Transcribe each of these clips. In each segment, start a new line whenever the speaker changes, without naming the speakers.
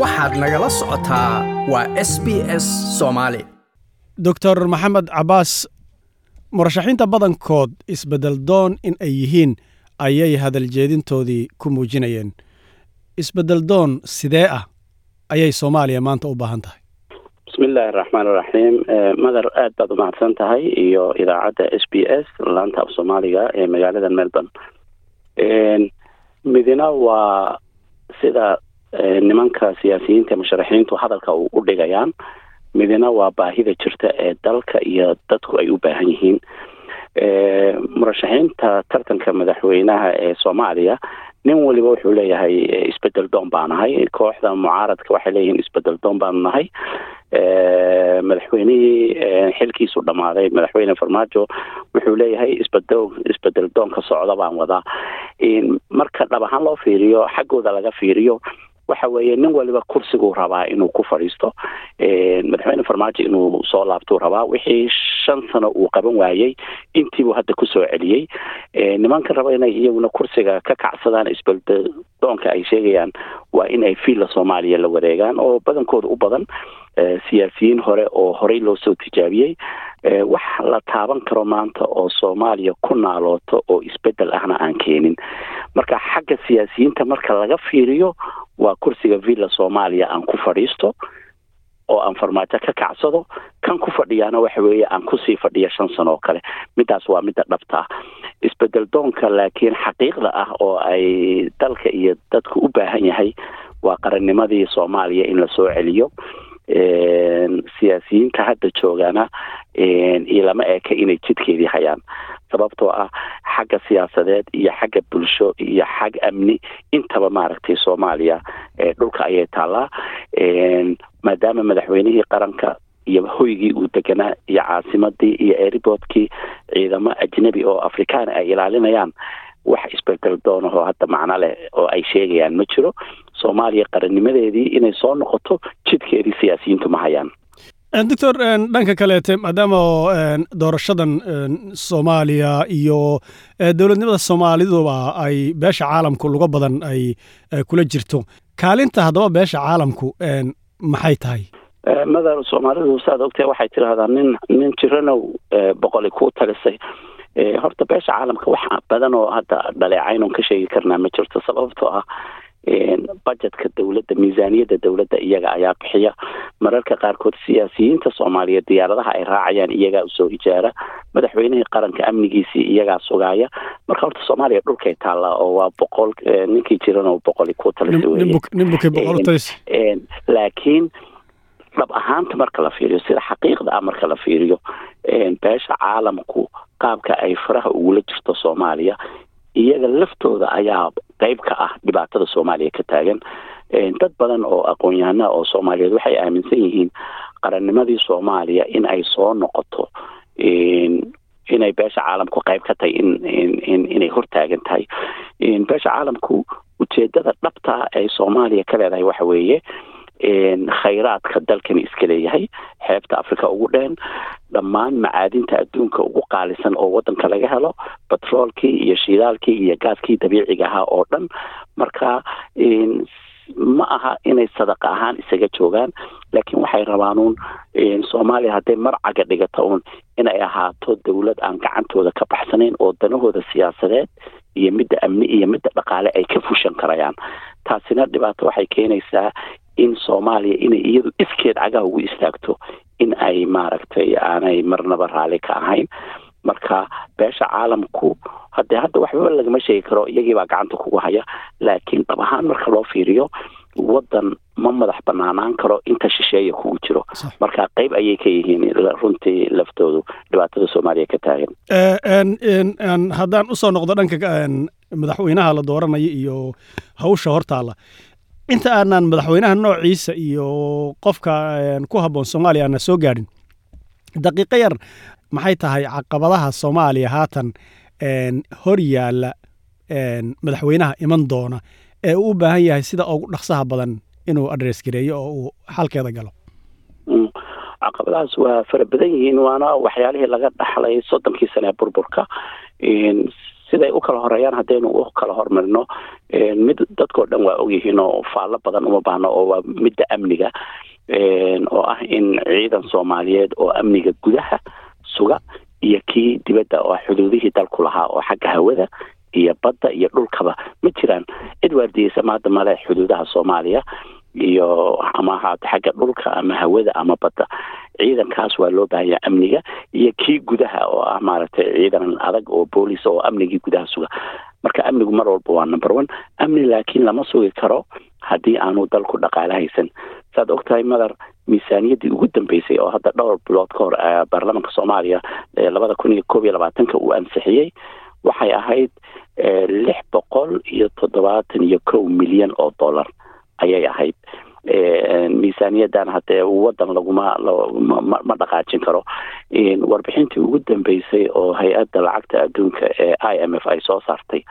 waxaad nagala socotaa waa s b s soomaali
doctor maxamed cabaas murashaxiinta badankood isbeddel doon in ay yihiin ayay hadaljeedintoodii ku muujinayeen. Isbeddel doon sidee ah? Ayay soomaaliya maanta u baahan tahay.
Bismi illaahi araxmaan iraxiim madar aad baad u mahadsan tahay iyo idaacadda s b s laanta af soomaaliga ee magaalada melbourne. Midina waa sida nimanka siyaasiyiinta musharaxiintu hadalka u dhigayaan midina waa baahida jirta ee dalka iyo dadku ay u baahan yihiin. Murashaxiinta tartanka madaxweynaha ee soomaaliya nin waliba wuxuu leeyahay isbeddel doon baa nahay. Kooxda mucaaradka waxay leeyihiin isbeddel doon baanu nahay. Madaxweynihii xilkiisu dhammaaday madaxweyne farmaajo wuxuu leeyahay isbeddel isbeddel doonka socda baan wadaa. Marka dhab ahaan loo fiiriyo xaggooda laga fiiriyo waxa weeye nin waliba kursiguu rabaa inuu ku fadhiisto. Madaxweyne farmaajo inuu soo laabtuu rabaa. Wixii shan sano uu qaban waayey intiibuu hadda ku soo celiyey. Nimanka raba inay iyaguna kursiga ka kacsadaan isbeddel doonka ay sheegayaan waa in ay fiilla soomaaliya la wareegaan oo badankooda u badan siyaasiyiin hore oo horey loo soo tijaabiyey. Wax la taaban karo maanta oo soomaaliya ku naalooto oo isbeddel ahna aan keenin. Marka xagga siyaasiyiinta marka laga fiiriyo waa kursiga villa soomaaliya aan ku fadhiisto oo aan farmaajo ka kacsado kan ku fadhiyaana waxa weeye aan ku sii fadhiya shan sano oo kale. Midaas waa midda dhabta. Ah isbeddel doonka laakiin xaqiiqda ah oo ay dalka iyo dadku u baahan yahay waa qarannimadii soomaaliya in la soo celiyo. Siyaasiyiinta hadda joogaana ilama eka inay jidkeedii hayaan sababtoo ah xagga siyaasadeed iyo xagga bulsho iyo xag amni intaba maaragtay soomaaliya dhulka ayay taallaa. Maadaama madaxweynihii qaranka iyo hoygii uu deganaa iyo caasimadii iyo airboodkii ciidamo ajnebi oo afrikaan ay ilaalinayaan wax isbeddel doonahoo hadda macno leh oo ay sheegayaan ma jiro. Soomaaliya qarannimadeedii inay soo noqoto jidkeedii siyaasiyiintu ma hayaan
doctor dhanka kaleete maadaama doorashadan soomaaliya iyo dowladnimada soomaaliduba ay beesha caalamku lugo badan ay kula jirto. Kaalinta haddaba beesha caalamku maxay tahay?
Madar soomaalidu saad ogtahay waxay tidhaahdaa nin nin jiranow boqoli kuu talisay. Horta beesha caalamka wax badan oo hadda dhaleecaynun ka sheegi karnaa ma jirto sababtoo ah budgetka dowladda miisaaniyadda dowladda iyaga ayaa bixiya mararka qaarkood siyaasiyiinta soomaaliyeed diyaaradaha ay raacayaan iyagaa u soo ijaara. Madaxweynihii qaranka amnigiisii iyagaa sugaaya. Marka horta soomaaliya dhulkay taallaa oo waa boqol ninkii jiran oo boqoli ku talisa laakiin dhab ahaanta marka la fiiriyo sida xaqiiqda ah marka la fiiriyo beesha caalamku qaabka ay faraha ugula jirto soomaaliya iyaga laftooda ayaa qeyb ka ah dhibaatada soomaaliya ka taagan. Dad badan oo aqoon-yahana oo soomaaliyeed waxay aaminsan yihiin qarannimadii soomaaliya in ay soo noqoto inay beesha caalamku qeyb ka tahay in inay hortaagan tahay. Beesha caalamku ujeedada dhabta ay soomaaliya ka leedahay waxa weeye khayraadka dalkani iska leeyahay xeebta africa ugu dheen dhammaan macaadinta adduunka ugu qaalisan oo wadanka laga helo batroolkii iyo shidaalkii iyo gaaskii dabiiciga ahaa oo dhan. Marka ma aha inay sadaqa ahaan isaga joogaan laakiin waxay rabaanuun soomaaliya hadday marcaga dhigata uun inay ahaato dowlad aan gacantooda ka baxsanayn oo danahooda siyaasadeed iyo midda amni iyo midda dhaqaale ay ka fushan karayaan. Taasina dhibaato waxay keenaysaa in soomaaliya inay iyadu iskeed cagaha ugu istaagto in ay maaragtay aanay marnaba raalli ka ahayn. Marka beesha caalamku haddee hadda waxbaba lagama sheegi karo iyagiibaa gacanta kugu haya. Laakiin dhab ahaan marka loo fiiriyo waddan ma madax banaanaan karo inta shisheeya kugu jiro. Marka qeyb ayay ka yihiin runtii laftoodu dhibaatada soomaaliya ka taagan.
Haddaan u soo noqdo dhanka madaxweynaha la dooranayo iyo hawsha hortaalla inta aanan madaxweynaha noociisa iyo qofka ku habboon soomaaliya aana soo gaadhin daqiiqo yar maxay tahay caqabadaha soomaaliya haatan hor yaalla madaxweynaha iman doona ee uu u baahan yahay sida ugu dhaqsaha badan inuu adres gareeyo oo uu xalkeeda galo?
Caqabadahaas waa fara badan yihiin waana waxyaalihii laga dhaxlay soddonkii sane ee burburka siday u kala horeeyaan haddaynu u kala hormarino mid dadkao dhan waa ogyihiin oo faallo badan uma baahno oo waa midda amniga oo ah in ciidan soomaaliyeed oo amniga gudaha suga iyo kii dibadda oo xuduudihii dalku lahaa oo xagga hawada iyo badda iyo dhulkaba ma jiraan. Cid waardiyeysa maada male xuduudaha soomaaliya iyo ama ahaata xagga dhulka ama hawada ama badda ciidankaas waa loo baahanya amniga iyo kii gudaha oo ah maaragtay ciidan adag oo boolis oo amnigii gudaha suga. Marka amnigu mar walba waa number one. Amni laakiin lama sugi karo haddii aanu dalku dhaqaale haysan. Saad ogtahay madar miisaaniyaddii ugu dambeysay oo hadda dhowr bilood ka hor baarlamaanka soomaaliya labada kun iyo koob iyo labaatanka uu ansixiyey waxay ahayd lix boqol iyo toddobaatan iyo kow milyan oo dollar ayay ahayd miisaaniyadan haddee wadan laguma ma dhaqaajin karo. Warbixintii ugu dambeysay oo hay'adda lacagta adduunka ee i m f ay soo saartay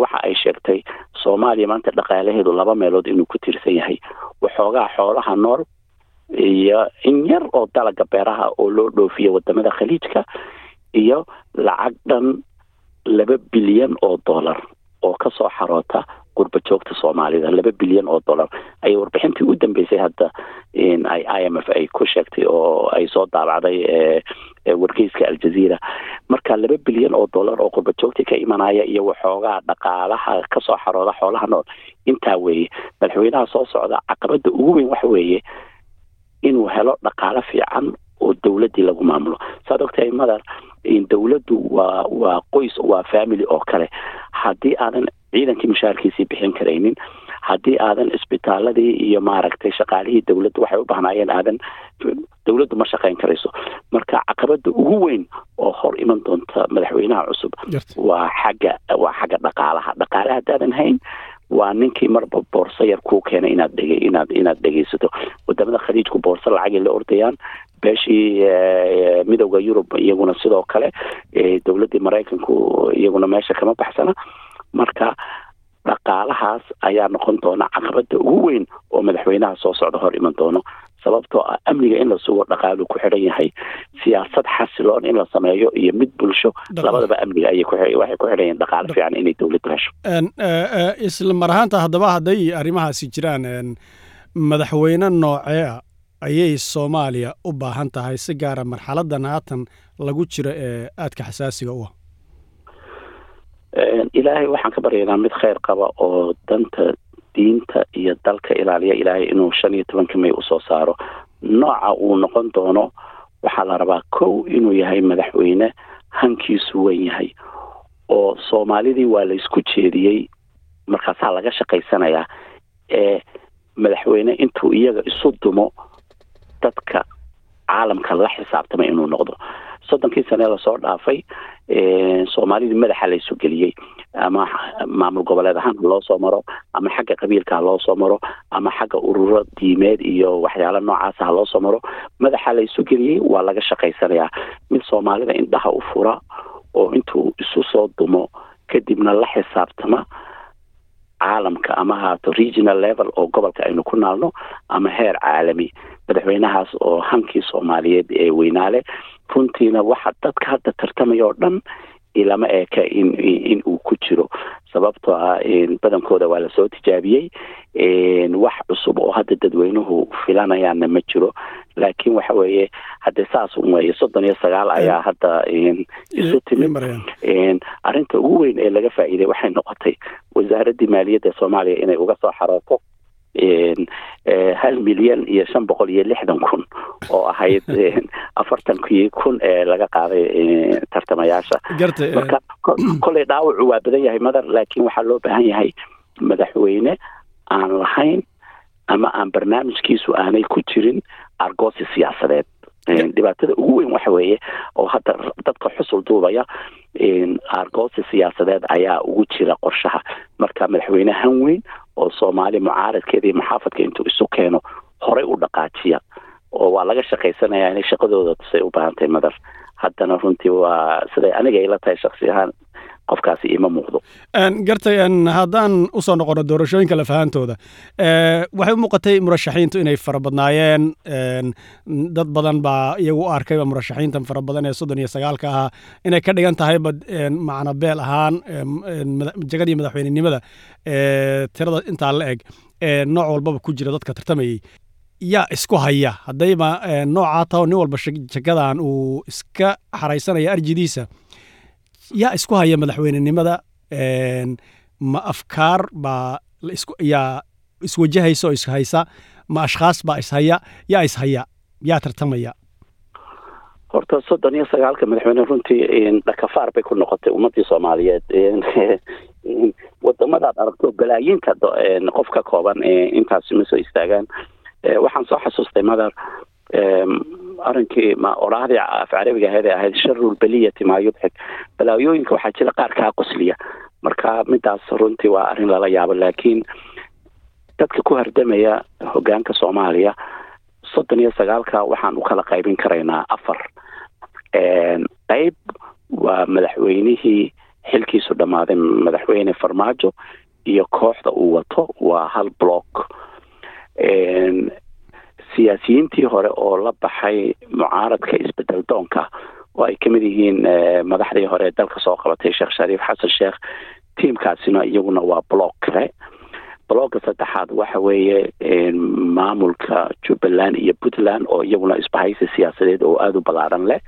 waxa ay sheegtay soomaaliya maanta dhaqaalaheedu laba meelood inuu ku tiirsan yahay. Waxoogaa xoolaha nool iyo in yar oo dalaga beeraha oo loo dhoofiyo waddamada khaliijka iyo lacag dhan laba bilyan oo dollar oo ka soo xaroota gurba joogta soomaalida laba bilyan oo dollar ayay warbixintii u dambeysay hadda ay i m f ay ku sheegtay oo ay soo daabacday wargeyska aljazeera marka laba bilyan oo dollar oo gurba joogta ka imanaya iyo waxoogaa dhaqaalaha ka soo xarooda xoolaha nool intaa weeye madaxweynaha soo socda caqabada ugu weyn waxa weeye inuu helo dhaqaalo fiican oo dowladdii lagu maamulo. Saad ogtahay madar dowladdu waa waa qoys waa family oo kale. Haddii aadan ciidankii mushaarkiisii bixin karaynin haddii aadan isbitaaladii iyo maaragtay shaqaalihii dowladda waxay u bahnaayeen aadan dowladdu ma shaqayn karayso. Marka caqabada ugu weyn oo hor iman doonta madaxweynaha cusub waa xagga waa xagga dhaqaalaha. Dhaqaale haddaadan hayn waa ninkii marba boorso yar kuu keenay inaad dhege inaad inaad dhegeysato waddamada khaliijku boorso lacagay la ordayaan beeshii midowda yurub iyaguna sidoo kale dowladdii maraykanku iyaguna meesha kama baxsana. Marka dhaqaalahaas ayaa noqon doona caqabada ugu weyn oo madaxweynaha soo socda hor iman doono sababtoo ah amniga in la sugo dhaqaalu ku xidhan yahay siyaasad xasiloon in la sameeyo iyo mid bulsho. Labadaba amniga ayay waxay ku xidhan yihiin dhaqaalo fiican inay dowladdu hesho.
Isla mar ahaanta haddaba hadday arrimahaasi jiraan madaxweyne noocee ayay soomaaliya u baahan tahay si gaara marxaladan haatan lagu jiro ee aadka xasaasiga u ah.
Ilaahay waxaan ka baryaynaa mid kheyr qaba oo danta diinta iyo dalka ilaaliya ilaahay inuu shan iyo tobanka may u soo saaro. Nooca uu noqon doono waxaa la rabaa kow inuu yahay madaxweyne hankiisu weyn yahay oo soomaalidii waa la isku jeediyey markaasaa laga shaqaysanayaa ee madaxweyne intuu iyaga isu dumo dadka caalamka la xisaabtama inuu noqdo. Soddonkii sane la soo dhaafay soomaalidii madaxa la isu geliyey ama maamul goboleed ahaan ha loo maro ama xagga qabiilka ha loo soo maro ama xagga ururo diimeed iyo waxyaala noocaasa ha loo soo maro madaxa la isu geliyey waa laga shaqaysanayaa. Mid soomaalida indhaha u fura oo intuu isu soo dumo kadibna la xisaabtama caalamka ama haato regional level oo gobolka aynu ku naalno ama heer caalami madaxweynahaas oo hankii soomaaliyeed ee weynaale. Runtiina waxa dadka hadda tartamaya oo dhan ilama eeka in in uu ku jiro. Sababtoo ah badankooda waa la soo tijaabiyey. Wax cusub oo hadda dadweynuhu filanayaanna ma jiro. Laakiin waxa weeye hadde saas un weeye soddon iyo sagaal ayaa hadda isu timid. arrinta ugu weyn ee laga faa'iiday waxay noqotay wasaaraddii maaliyadda soomaaliya inay uga soo xarooto hal milyan iyo shan boqol iyo lixdan kun oo ahayd afartankii kun ee laga qaaday tartamayaasha. Marka kolley dhaawacu waa badan yahay madar laakiin waxaa loo baahan yahay madaxweyne aan lahayn ama aan barnaamijkiisu aanay ku jirin argoosi siyaasadeed dhibaatada ugu weyn waxa weeye oo hadda dadka xusul duubaya argoosi siyaasadeed ayaa ugu jira qorshaha. Marka madaxweyne han weyn oo soomaali mucaaradkeeda iyo maxaafadka intuu isu keeno horey u dhaqaajiya oo waa laga shaqaysanayaa inay shaqadooda tusay u baahan tahay madar. Haddana runtii waa siday aniga ila tahay shaksi ahaan qofkaasi ima muuqdo.
Gartay haddaan u soo noqono doorashooyinka lafahantooda waxay u muuqatay murashaxiintu inay fara badnaayeen. Dad badan baa iyagu u arkayba murashaxiintan fara ee soddon iyo sagaalka ahaa inay ka dhigan tahayba macna beel ahaan jagadii madaxweynenimada tirada intaa la eg nooc walbaba ku jira dadka tartamayey yaa isku haya haddayba noocaa taho nin walba jagadan uu iska xaraysanaya arjidiisa yaa isku haya madaxweynenimada ma afkaar baa yaa iswajahaysa oo ishaysa ma ashkhaas baa ishaya yaa ishaya yaa tartamaya.
Horta soddon iyo sagaalka madaxweyne runtii dhakafaar bay ku noqotay ummadii soomaaliyeed wadamadaad aragto balaayiinta qof ka kooban intaasi ma soo istaagaan. Waxaan soo xasuustay madar arrinkii ma oraahdii af carabiga ahayd ee ahayd sharul beliyati maa yudxik balaayooyinka waxaa jira qaar kaa qosliya. Marka midaas runtii waa arrin lala yaabo laakiin dadka ku hardamaya hogaanka soomaaliya soddon iyo sagaalka waxaan u kala qaybin karaynaa afar. Qayb waa madaxweynihii xilkiisu dhammaaday madaxweyne farmaajo iyo kooxda uu wato waa hal block siyaasiyiintii hore oo la baxay mucaaradka isbeddel doonka oo ay ka mid yihiin madaxdii hore ee dalka soo qabatay sheekh shariif xasan sheekh tiimkaasina iyaguna waa block kale. Blogga saddexaad waxa weeye maamulka jubbaland iyo puntland oo iyaguna isbahaysi siyaasadeed oo aada u ballaaran leh.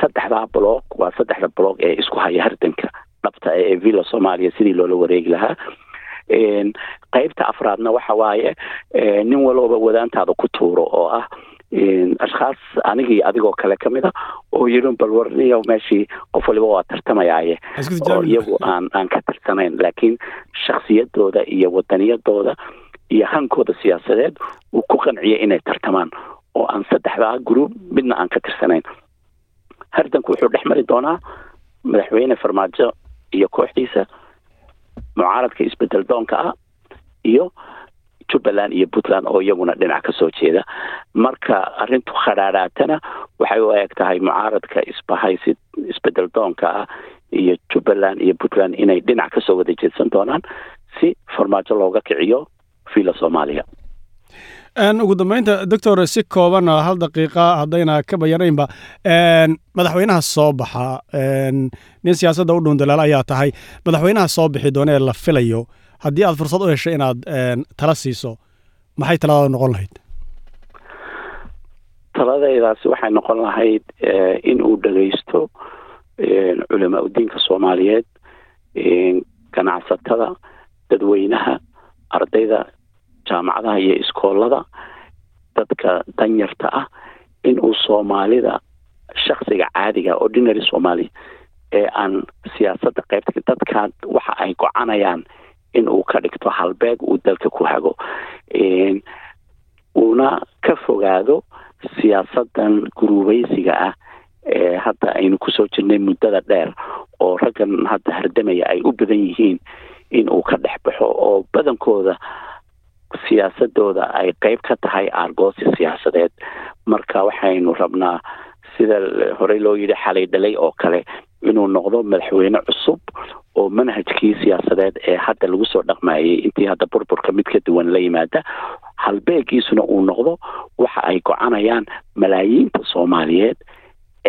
Saddexdaa blog waa saddexda blog ee isku haya hardanka dhabta ee villa soomaaliya sidii loola wareegi lahaa qaybta afraadna waxa waaye nin walooba wadaantaada ku tuuro oo ah ashkhaas anigii adigoo kale ka mid a oo yidhi balwarniyo meeshii qof waliba waa tartamayaaye oo iyagu aan aan ka tirsanayn laakiin shaksiyadooda iyo wadaniyadooda iyo hankooda siyaasadeed uu ku qanciyay inay tartamaan oo aan saddexdaa group midna aan ka tirsanayn. Hardanku wuxuu dhex mari doonaa madaxweyne farmaajo iyo kooxdiisa mucaaradka isbeddel doonka ah iyo jubbaland iyo puntland oo iyaguna dhinac ka soo jeeda. Marka arrintu khadhaadhaatana waxay u eg tahay mucaaradka isbahaysi isbeddel doonka ah iyo jubbaland iyo puntland inay dhinac ka soo wada jeedsan doonaan si farmaajo looga kiciyo villa soomaaliya.
Ugu dambeynta doctor si kooban hal daqiiqa haddayna ka bayanaynba madaxweynaha soo baxa nin siyaasadda u dhuundalaal ayaa tahay madaxweynaha soo bixi doona ee la filayo haddii aad fursad u hesho inaad tala siiso maxay taladaada noqon lahayd?
Taladaydaasi waxay noqon lahayd in uu dhagaysto culamaa udiinka soomaaliyeed ganacsatada dadweynaha ardayda jaamacadaha iyo iskoolada dadka danyarta ah in uu soomaalida shaksiga caadiga ordinary somalia ee aan siyaasadda qaybta dadkan waxa ay gocanayaan in uu ka dhigto halbeeg uu dalka ku hago. Uuna ka fogaado siyaasadan guruubeysiga ah ee hadda aynu ku soo jirnay muddada dheer oo raggan hadda hardamaya ay u badan yihiin in uu ka dhex baxo oo badankooda siyaasadooda ay qeyb ka tahay aargoosi siyaasadeed. Marka waxaynu rabnaa sida horey loo yidhi xalay dhalay oo kale inuu noqdo madaxweyne cusub oo manhajkii siyaasadeed ee hadda lagu soo dhaqmayay intii hadda burburka mid ka duwan la yimaada halbeegiisuna uu noqdo waxa ay gocanayaan malaayiinta soomaaliyeed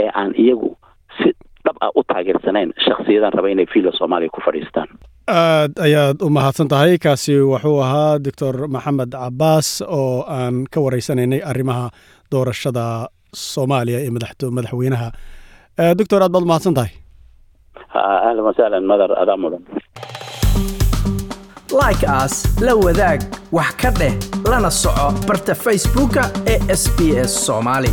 ee aan iyagu si dhab ah u taageersanayn shaksiyadan raba inay villa soomaaliya ku fadhiistaan.
Aad ayaad u mahadsan tahay kaasi wuxuu ahaa doctor maxamed cabaas oo aan ka wareysanaynay arrimaha doorashada soomaaliya ee madaxweynaha doctor aad baad umahadsan tahay
ahlan wasahlan madar adaa mudan.
Like as la wadaag wax ka dheh lana soco barta facebooka ee sb s soomaali